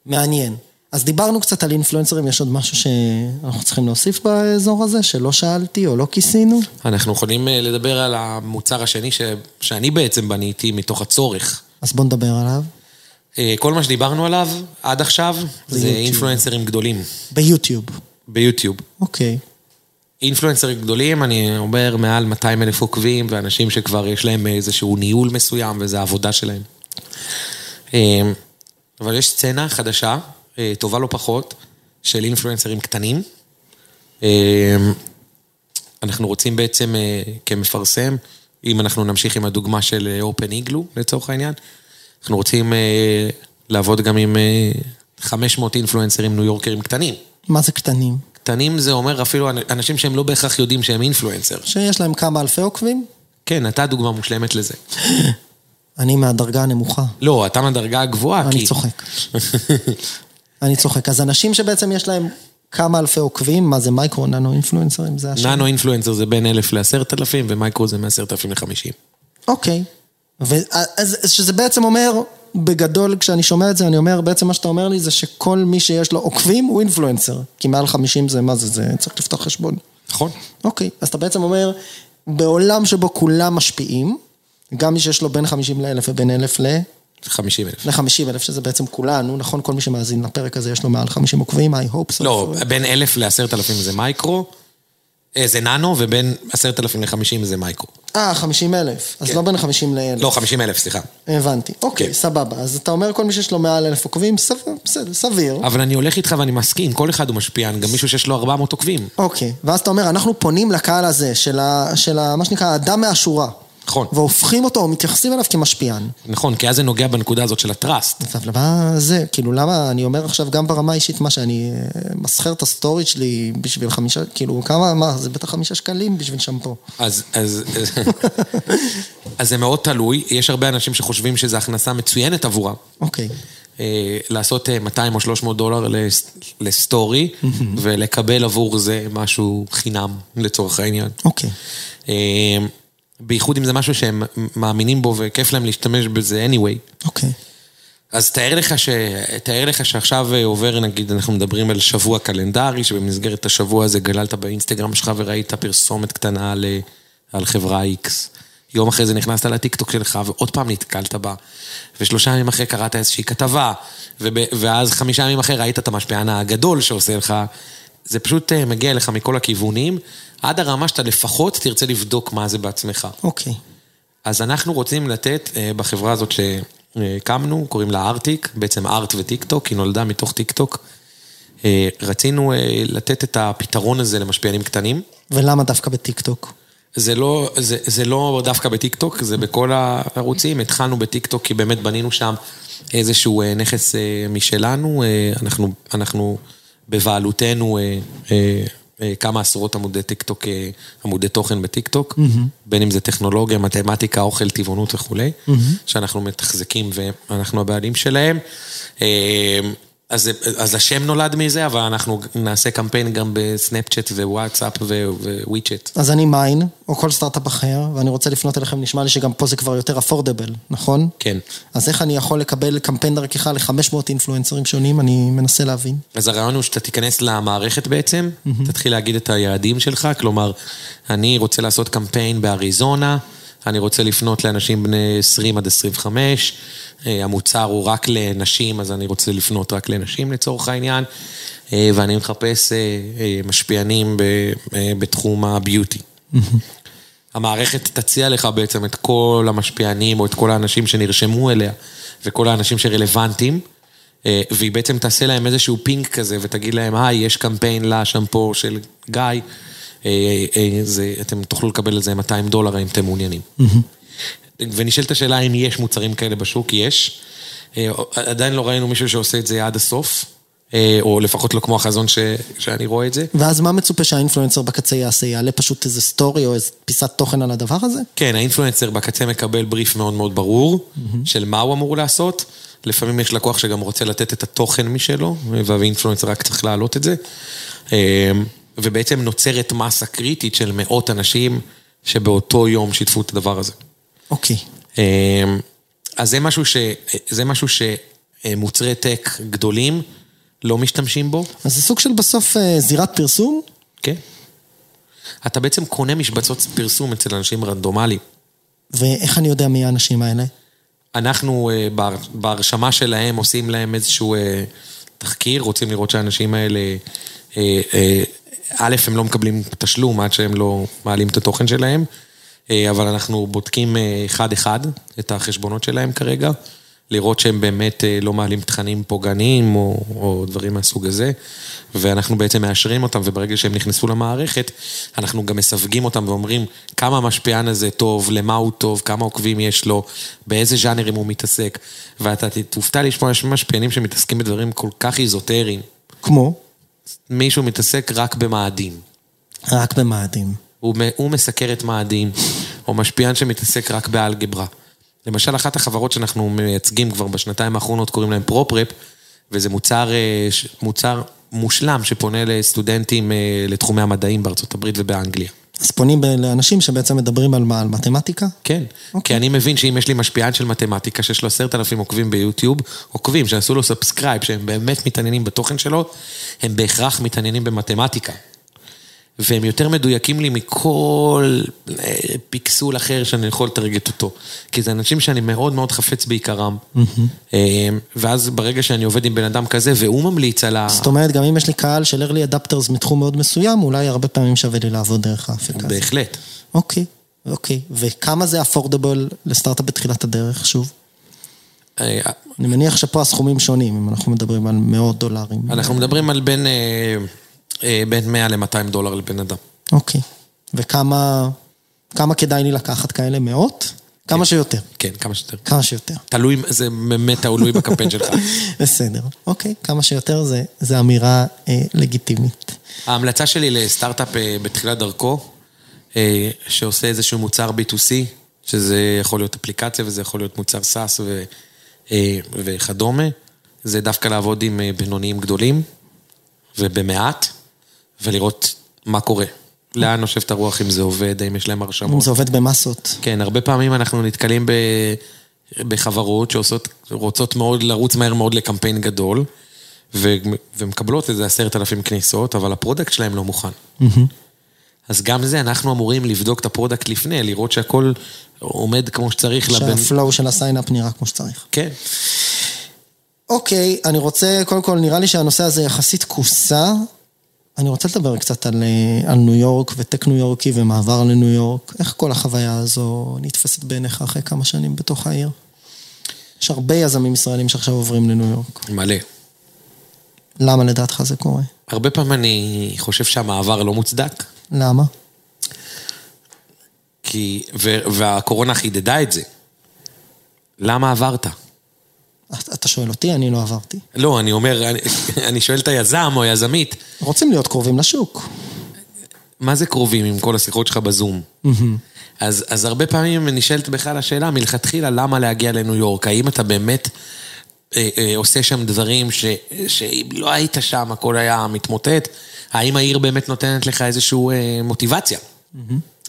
מעניין. אז דיברנו קצת על אינפלואנסרים, יש עוד משהו שאנחנו צריכים להוסיף באזור הזה, שלא שאלתי או לא כיסינו? אנחנו יכולים אה, לדבר על המוצר השני ש... שאני בעצם בניתי מתוך הצורך. אז בוא נדבר עליו. אה, כל מה שדיברנו עליו עד עכשיו זה זה. אינפלואנסרים גדולים ביוטיוב. ביוטיוב. אוקיי. אינפלואנסרים גדולים, אני אומר מעל 200 אלף עוקבים, ואנשים שכבר יש להם איזשהו ניהול מסוים, וזה העבודה שלהם. אה, אבל יש סצנה חדשה, אה, טובה לא פחות, של אינפלואנסרים קטנים. אה, אנחנו רוצים בעצם אה, כמפרסם, אם אנחנו נמשיך עם הדוגמה של אופן איגלו לצורך העניין, אנחנו רוצים אה, לעבוד גם עם אה, 500 אינפלואנסרים ניו יורקרים קטנים. מה זה קטנים? קטנים זה אומר אפילו אנשים שהם לא בהכרח יודעים שהם אינפלואנסר. שיש להם כמה אלפי עוקבים? כן, אתה דוגמה מושלמת לזה. אני מהדרגה הנמוכה. לא, אתה מהדרגה הגבוהה, כי... אני צוחק. אני צוחק. אז אנשים שבעצם יש להם כמה אלפי עוקבים, מה זה micro, nano אינפלואנסרים? זה השם? ננו אינפלואנסר זה בין אלף לעשרת אלפים, ומייקרו זה מעשרת אלפים לחמישים. אוקיי. ו- אז אז שזה בעצם אומר, בגדול, כשאני שומע את זה, אני אומר, בעצם מה שאתה אומר לי זה שכל מי שיש לו עוקבים הוא influencer. כי מעל 50 זה, מה זה, זה צריך לפתוח חשבון. נכון. אוקיי, אז אתה בעצם אומר, בעולם שבו כולם משפיעים, גם מי שיש לו בין 50 לאלף ובין אלף ל... חמישים אלף. ל-50 אלף, שזה בעצם כולנו, נכון? כל מי שמאזין לפרק הזה יש לו מעל 50 עוקבים, I hope so. לא, בין אלף לעשרת אלפים זה מייקרו, זה ננו, ובין עשרת אלפים לחמישים זה מייקרו. אה, 50 אלף. אז כן. לא בין 50 לאלף. לא, חמישים אלף, סליחה. הבנתי. אוקיי, כן. סבבה. אז אתה אומר כל מי שיש לו מעל אלף עוקבים, סביר, בסדר, סביר. אבל אני הולך איתך ואני מסכים, כל אחד הוא משפיען, גם מישהו שיש לו 400 עוקבים. אוקיי, ואז אתה אומר, אנחנו פונים לקהל הזה, של, ה, של ה, מה שנקרא, האדם מהשורה. נכון. והופכים אותו, או מתייחסים אליו כמשפיען. נכון, כי אז זה נוגע בנקודה הזאת של ה trust. עכשיו, למה זה, כאילו, למה, אני אומר עכשיו גם ברמה האישית, מה שאני אה, ממסחר את הסטורי שלי בשביל חמישה, כאילו, כמה, מה, זה בטח חמישה שקלים בשביל שמפו. אז, אז, אז זה מאוד תלוי, יש הרבה אנשים שחושבים שזו הכנסה מצוינת עבורם. אוקיי. אה, לעשות 200 או 300 דולר לס- לסטורי, ולקבל עבור זה משהו חינם, לצורך העניין. אוקיי. בייחוד אם זה משהו שהם מאמינים בו וכיף להם להשתמש בזה anyway. אוקיי. אז תאר לך, ש... תאר לך שעכשיו אה, עובר, נגיד, אנחנו מדברים על שבוע קלנדרי, שבמסגרת השבוע הזה גללת באינסטגרם שלך וראית פרסומת קטנה על, על חברה X. יום אחרי זה נכנסת לטיקטוק שלך ועוד פעם נתקלת בה. ושלושה ימים אחרי קראת איזושהי כתבה, וב... ואז חמישה ימים אחרי ראית את המשפיען הגדול שעושה לך. זה פשוט אה, מגיע אליך מכל הכיוונים, עד הרמה שאתה לפחות תרצה לבדוק מה זה בעצמך. אוקיי. אז אנחנו רוצים לתת אה, בחברה הזאת שהקמנו, קוראים לה ארטיק, בעצם ארט וטיקטוק, היא נולדה מתוך טיקטוק. אה, רצינו אה, לתת את הפתרון הזה למשפיענים קטנים. ולמה דווקא בטיקטוק? זה לא, זה, זה לא דווקא בטיקטוק, זה בכל הערוצים. התחלנו בטיקטוק כי באמת בנינו שם איזשהו נכס משלנו. אנחנו, אנחנו בבעלותנו כמה עשרות עמודי טיקטוק, אה, עמודי תוכן בטיקטוק, בין אם זה טכנולוגיה, מתמטיקה, אוכל, טבעונות וכולי, שאנחנו מתחזקים ואנחנו הבעלים שלהם. אז, אז השם נולד מזה, אבל אנחנו נעשה קמפיין גם בסנאפצ'אט ווואטסאפ וויצ'אט. אז אני מיין, או כל סטארט-אפ אחר, ואני רוצה לפנות אליכם, נשמע לי שגם פה זה כבר יותר אפורדבל, נכון? כן. אז איך אני יכול לקבל קמפיין דרכך ל-500 אינפלואנסרים שונים? אני מנסה להבין. אז הרעיון הוא שאתה תיכנס למערכת בעצם, תתחיל להגיד את היעדים שלך, כלומר, אני רוצה לעשות קמפיין באריזונה, אני רוצה לפנות לאנשים בני 20 עד 25, אה, המוצר הוא רק לנשים, אז אני רוצה לפנות רק לנשים לצורך העניין, אה, ואני מחפש אה, משפיענים בתחום הביוטי. המערכת תציע לך בעצם את כל המשפיענים או את כל האנשים שנרשמו אליה וכל האנשים שרלוונטיים, והיא בעצם תעשה להם איזשהו פינק כזה ותגיד להם, היי, יש קמפיין לשמפו של גיא, זה, אתם תוכלו לקבל על זה 200 דולר אם אתם מעוניינים. ונשאלת השאלה אם יש מוצרים כאלה בשוק, יש. אה, עדיין לא ראינו מישהו שעושה את זה עד הסוף, אה, או לפחות לא כמו החזון ש, שאני רואה את זה. ואז מה מצופה שהאינפלואנסר בקצה יעשה? יעלה פשוט איזה סטורי או איזה פיסת תוכן על הדבר הזה? כן, האינפלואנסר בקצה מקבל בריף מאוד מאוד ברור של מה הוא אמור לעשות. לפעמים יש לקוח שגם רוצה לתת את התוכן משלו, והאינפלואנסר רק צריך להעלות את זה. ובעצם נוצרת מסה קריטית של מאות אנשים שבאותו יום שיתפו את הדבר הזה. אוקיי. אה, אז זה משהו, ש, זה משהו שמוצרי טק גדולים לא משתמשים בו, אז זה סוג של בסוף אה, זירת פרסום? כן. אתה בעצם קונה משבצות פרסום אצל אנשים רנדומליים. ואיך אני יודע מי האנשים האלה? אנחנו אה, בהר- בהרשמה שלהם עושים להם איזשהו אה, תחקיר, רוצים לראות שהאנשים האלה, א', הם לא מקבלים תשלום עד שהם לא מעלים את התוכן שלהם, אה, אבל אנחנו בודקים אה, אחד-אחד את החשבונות שלהם כרגע, לראות שהם באמת אה, לא מעלים תכנים פוגעניים או, או דברים מהסוג הזה, ואנחנו בעצם מאשרים אותם, וברגע שהם נכנסו למערכת, אנחנו גם מסווגים אותם ואומרים כמה המשפיען הזה טוב, למה הוא טוב, כמה עוקבים יש לו, באיזה ז'אנרים הוא מתעסק, ואתה תופתע לשמוע, יש משפיענים שמתעסקים בדברים כל כך איזוטריים. כמו? מישהו מתעסק רק במאדים. רק במאדים. הוא, הוא מסקר את מאדים, או משפיען שמתעסק רק באלגברה. למשל, אחת החברות שאנחנו מייצגים כבר בשנתיים האחרונות, קוראים להם פרופרפ, וזה מוצר, אה, מוצר מושלם שפונה לסטודנטים אה, לתחומי המדעים בארצות הברית ובאנגליה. אז פונים לאנשים שבעצם מדברים על מה? על מתמטיקה? כן, אוקיי. כי אני מבין שאם יש לי משפיען של מתמטיקה שיש לו עשרת אלפים עוקבים ביוטיוב, עוקבים שעשו לו subscribe, שהם באמת מתעניינים בתוכן שלו, הם בהכרח מתעניינים במתמטיקה. והם יותר מדויקים לי מכל אה, פיקסול אחר שאני יכול לטרגט אותו. כי זה אנשים שאני מאוד מאוד חפץ ביקרם. אה, ואז ברגע שאני עובד עם בן אדם כזה, והוא ממליץ על ה... זאת אומרת, גם אם יש לי קהל של early adopters מתחום מאוד מסוים, אולי הרבה פעמים שווה לי לעבוד דרך האפליקה הזאת. בהחלט. אוקיי, אוקיי. וכמה זה affordable לסטארט-אפ בתחילת הדרך, שוב? אה, אני מניח שפה הסכומים שונים, אם אנחנו מדברים על מאות דולרים. אנחנו מדברים על בין, בין 100 ל-200 דולר לבן אדם. אוקיי. וכמה כמה כדאי לי לקחת כאלה? מאות? כמה שיותר. כן, כמה שיותר. כמה שיותר. תלוי, זה באמת תלוי בקמפיין שלך. בסדר, אוקיי, כמה שיותר זה, זה אמירה אה, לגיטימית. ההמלצה שלי לסטארט-אפ אה, בתחילת דרכו, אה, שעושה איזשהו מוצר B2C, שזה יכול להיות אפליקציה וזה יכול להיות מוצר SaaS ו, אה, וכדומה, זה דווקא לעבוד עם אה, בינוניים גדולים ובמעט, ולראות מה קורה. לאן נושבת הרוח, אם זה עובד, האם יש להם אם הרשמות. זה עובד במסות. כן, הרבה פעמים אנחנו נתקלים ב... בחברות שעושות, רוצות מאוד, לרוץ מהר מאוד לקמפיין גדול, ו... ומקבלות איזה עשרת אלפים כניסות, אבל ה product שלהם לא מוכן. אז גם זה, אנחנו אמורים לבדוק את ה product לפני, לראות שהכל עומד כמו שצריך. שה flow של ה sign-up נראה כמו שצריך. כן. אוקיי, אני רוצה, קודם כל, נראה לי שהנושא הזה יחסית כוסה. אני רוצה לדבר קצת על, אה, על ניו יורק ו tech ניו יורקי ומעבר לניו יורק. איך כל החוויה הזו נתפסת בעיניך אחרי כמה שנים בתוך העיר? יש הרבה יזמים ישראלים שעכשיו עוברים לניו יורק. מלא. למה לדעתך זה קורה? הרבה פעמים אני חושב שהמעבר לא מוצדק, למה? כי... ו... והקורונה חידדה את זה. למה עברת? אתה שואל אותי, אני לא עברתי. לא, אני אומר, אני, אני שואל את היזם או היזמית, רוצים להיות קרובים לשוק. מה זה קרובים עם כל השיחות שלך בזום? אז, אז הרבה פעמים נשאלת בכלל השאלה מלכתחילה, למה להגיע לניו יורק? האם אתה באמת אה, אה, עושה שם דברים ש, שאם לא היית שם הכל היה מתמוטט? האם העיר באמת נותנת לך איזושהי אה, מוטיבציה?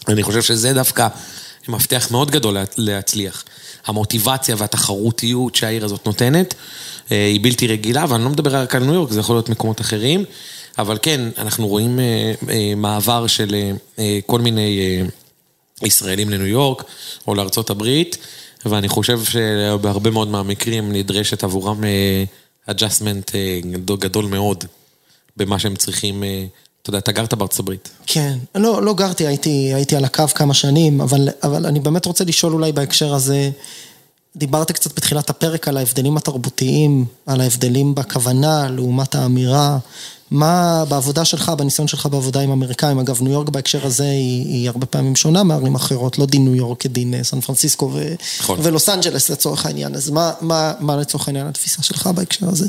אני חושב שזה דווקא מפתח מאוד גדול לה- להצליח. המוטיבציה והתחרותיות שהעיר הזאת נותנת אה, היא בלתי רגילה, ואני לא מדבר רק על ניו יורק, זה יכול להיות מקומות אחרים, אבל כן, אנחנו רואים אה, אה, מעבר של כל מיני ישראלים לניו יורק או לארצות הברית, ואני חושב שבהרבה מאוד מהמקרים נדרשת עבורם גדול- גדול מאוד במה שהם צריכים. אתה יודע, אתה גרת בארצות הברית. כן, לא, לא גרתי, הייתי, הייתי על הקו כמה שנים, אבל, אבל אני באמת רוצה לשאול אולי בהקשר הזה, דיברת קצת בתחילת הפרק על ההבדלים התרבותיים, על ההבדלים בכוונה לעומת האמירה. מה בעבודה שלך, בניסיון שלך בעבודה עם אמריקאים, אגב, ניו יורק בהקשר הזה היא, היא הרבה פעמים שונה מערים אחרות, לא דין ניו יורק כדין אה, סן פרנסיסקו ו, נכון. ולוס אנג'לס לצורך העניין, אז מה, מה, מה לצורך העניין התפיסה שלך בהקשר הזה?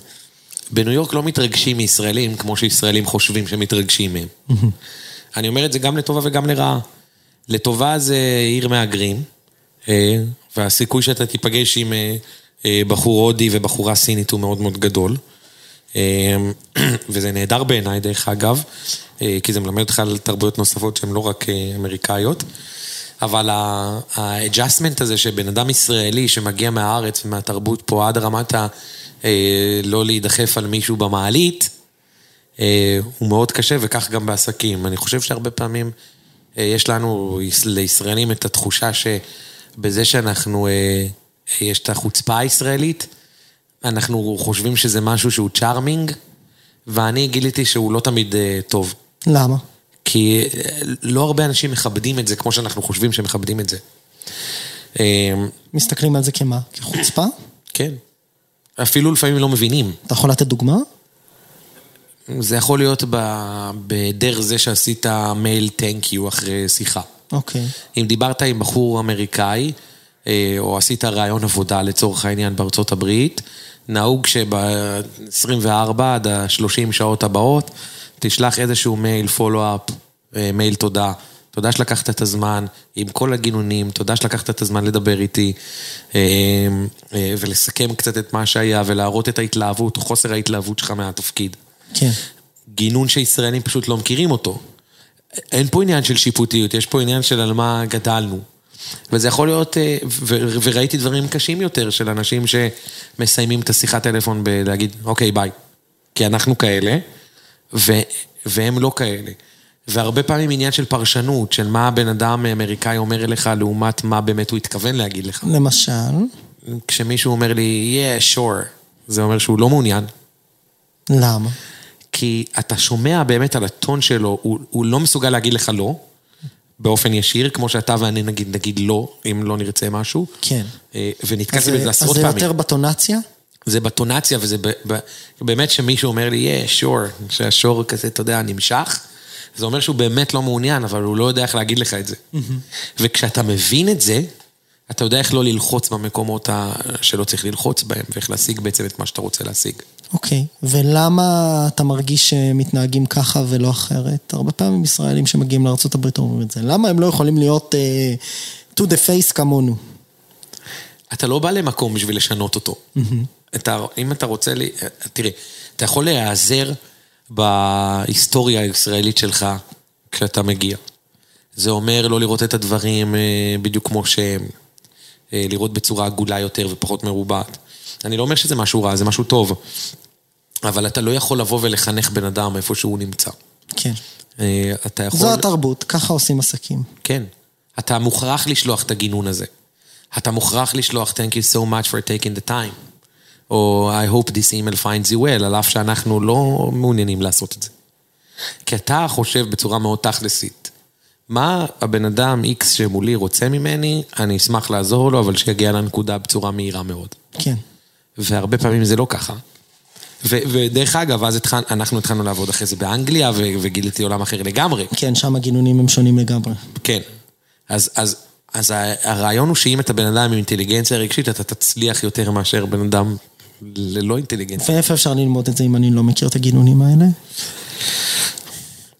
בניו יורק לא מתרגשים מישראלים כמו שישראלים חושבים שמתרגשים מהם. אני אומר את זה גם לטובה וגם לרעה. לטובה זה עיר מהגרים, אה, והסיכוי שאתה תיפגש עם אה, אה, בחור הודי ובחורה סינית הוא מאוד מאוד גדול. וזה נהדר בעיניי, דרך אגב, כי זה מלמד אותך על תרבויות נוספות שהן לא רק אמריקאיות. אבל ה-adjustment הזה שבן אדם ישראלי שמגיע מהארץ ומהתרבות פה עד רמת ה... לא להידחף על מישהו במעלית, אה, הוא מאוד קשה וכך גם בעסקים. אני חושב שהרבה פעמים אה, יש לנו, יש- לישראלים, את התחושה שבזה שאנחנו, אה, יש את החוצפה הישראלית, אנחנו חושבים שזה משהו שהוא צ'ארמינג, ואני גיליתי שהוא לא תמיד אה, טוב. למה? כי אה, לא הרבה אנשים מכבדים את זה כמו שאנחנו חושבים שמכבדים את זה. אה, מסתכלים על זה כמה? כחוצפה? כן. אפילו לפעמים לא מבינים. אתה יכול לתת דוגמה? זה יכול להיות בדרך זה שעשית מייל תנק יו אחרי שיחה. אוקיי. אם דיברת עם בחור אמריקאי, אה, או עשית ראיון עבודה לצורך העניין בארצות הברית, נהוג שב-24 עד ה-30 שעות הבאות, תשלח איזשהו מייל פולו-אפ, מייל תודה. תודה שלקחת את הזמן, עם כל הגינונים, תודה שלקחת את הזמן לדבר איתי, אה, אה, ולסכם קצת את מה שהיה, ולהראות את ההתלהבות או חוסר ההתלהבות שלך מהתפקיד. כן. גינון שישראלים פשוט לא מכירים אותו. אין פה עניין של שיפוטיות, יש פה עניין של על מה גדלנו. וזה יכול להיות, אה, ו- וראיתי דברים קשים יותר של אנשים שמסיימים את השיחת טלפון בלהגיד, אוקיי, ביי. כי אנחנו כאלה, ו- והם לא כאלה. והרבה פעמים עניין של פרשנות, של מה הבן אדם האמריקאי אומר אליך, לעומת מה באמת הוא התכוון להגיד לך. למשל, כשמישהו אומר לי, yeah, sure, זה אומר שהוא לא מעוניין. למה? כי אתה שומע באמת על הטון שלו, הוא, הוא לא מסוגל להגיד לך לא, באופן ישיר, כמו שאתה ואני נגיד, נגיד לא, אם לא נרצה משהו. כן. אה, ונתקלתי זה- בזה עשרות אז זה פעמים. יותר בטונציה? זה בטונציה, וזה ב, ב, באמת שמישהו אומר לי, yeah, sure, שהשור כזה, אתה יודע, נמשך, זה אומר שהוא באמת לא מעוניין, אבל הוא לא יודע איך להגיד לך את זה. וכשאתה מבין את זה, אתה יודע איך לא ללחוץ במקומות ה... שלא צריך ללחוץ בהם, ואיך להשיג בעצם את מה שאתה רוצה להשיג. אוקיי, okay. ולמה אתה מרגיש שמתנהגים ככה ולא אחרת? הרבה פעמים ישראלים שמגיעים לארה"ב אומרים את זה. למה הם לא יכולים להיות uh, to the face כמונו? אתה לא בא למקום בשביל לשנות אותו. Mm-hmm. אתה, אם אתה רוצה, לי, תראה, אתה יכול להיעזר בהיסטוריה הישראלית שלך כשאתה מגיע. זה אומר לא לראות את הדברים אה, בדיוק כמו שהם, אה, לראות בצורה עגולה יותר ופחות מרובעת. אני לא אומר שזה משהו רע, זה משהו טוב, אבל אתה לא יכול לבוא ולחנך בן אדם איפה שהוא נמצא. כן. אה, אתה יכול... זו התרבות, ככה עושים עסקים. כן. אתה מוכרח לשלוח את הגינון הזה. אתה מוכרח לשלוח Thank you so much for taking the time. או I hope this email finds you well, על אף שאנחנו לא מעוניינים לעשות את זה. כי אתה חושב בצורה מאוד תכלסית. מה הבן אדם X שמולי רוצה ממני, אני אשמח לעזור לו, אבל שיגיע לנקודה בצורה מהירה מאוד. כן. והרבה פעמים זה לא ככה. ו- ודרך אגב, אז התחל, אנחנו התחלנו לעבוד אחרי זה באנגליה, ו- וגיליתי עולם אחר לגמרי. כן, שם הגינונים הם שונים לגמרי. כן. אז, אז, אז הרעיון הוא שאם אתה בן אדם עם אינטליגנציה רגשית, אתה תצליח יותר מאשר בן אדם ללא אינטליגנציה. ואיפה אפשר ללמוד את זה אם אני לא מכיר את הגינונים האלה?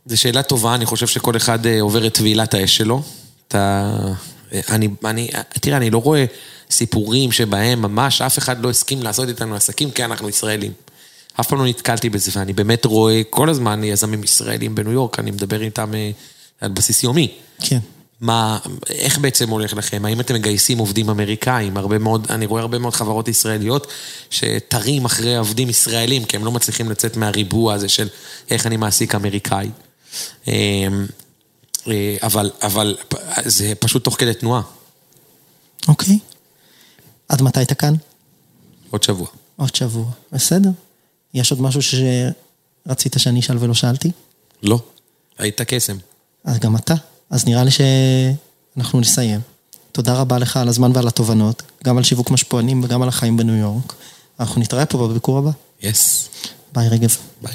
זו שאלה טובה, אני חושב שכל אחד אה, עובר את טבילת האש שלו. אתה... אה, אני, אני, תראה, אני לא רואה סיפורים שבהם ממש אף אחד לא הסכים לעשות איתנו עסקים כי אנחנו ישראלים. אף פעם לא נתקלתי בזה, ואני באמת רואה כל הזמן יזמים ישראלים בניו יורק, אני מדבר איתם אה, על בסיס יומי. כן. מה, איך בעצם הולך לכם? האם אתם מגייסים עובדים אמריקאים? הרבה מאוד, אני רואה הרבה מאוד חברות ישראליות שתרים אחרי עובדים ישראלים, כי הם לא מצליחים לצאת מהריבוע הזה של איך אני מעסיק אמריקאי. אמ, אה, אבל, אבל זה פשוט תוך כדי תנועה. אוקיי. עד מתי אתה כאן? עוד שבוע. עוד שבוע, בסדר. יש עוד משהו שרצית שאני אשאל ולא שאלתי? לא, היית קסם. אז גם אתה. אז נראה לי שאנחנו נסיים. תודה רבה לך על הזמן ועל התובנות, גם על שיווק משפוענים וגם על החיים בניו יורק. אנחנו נתראה פה בביקור הבא. יס. ביי רגב. ביי.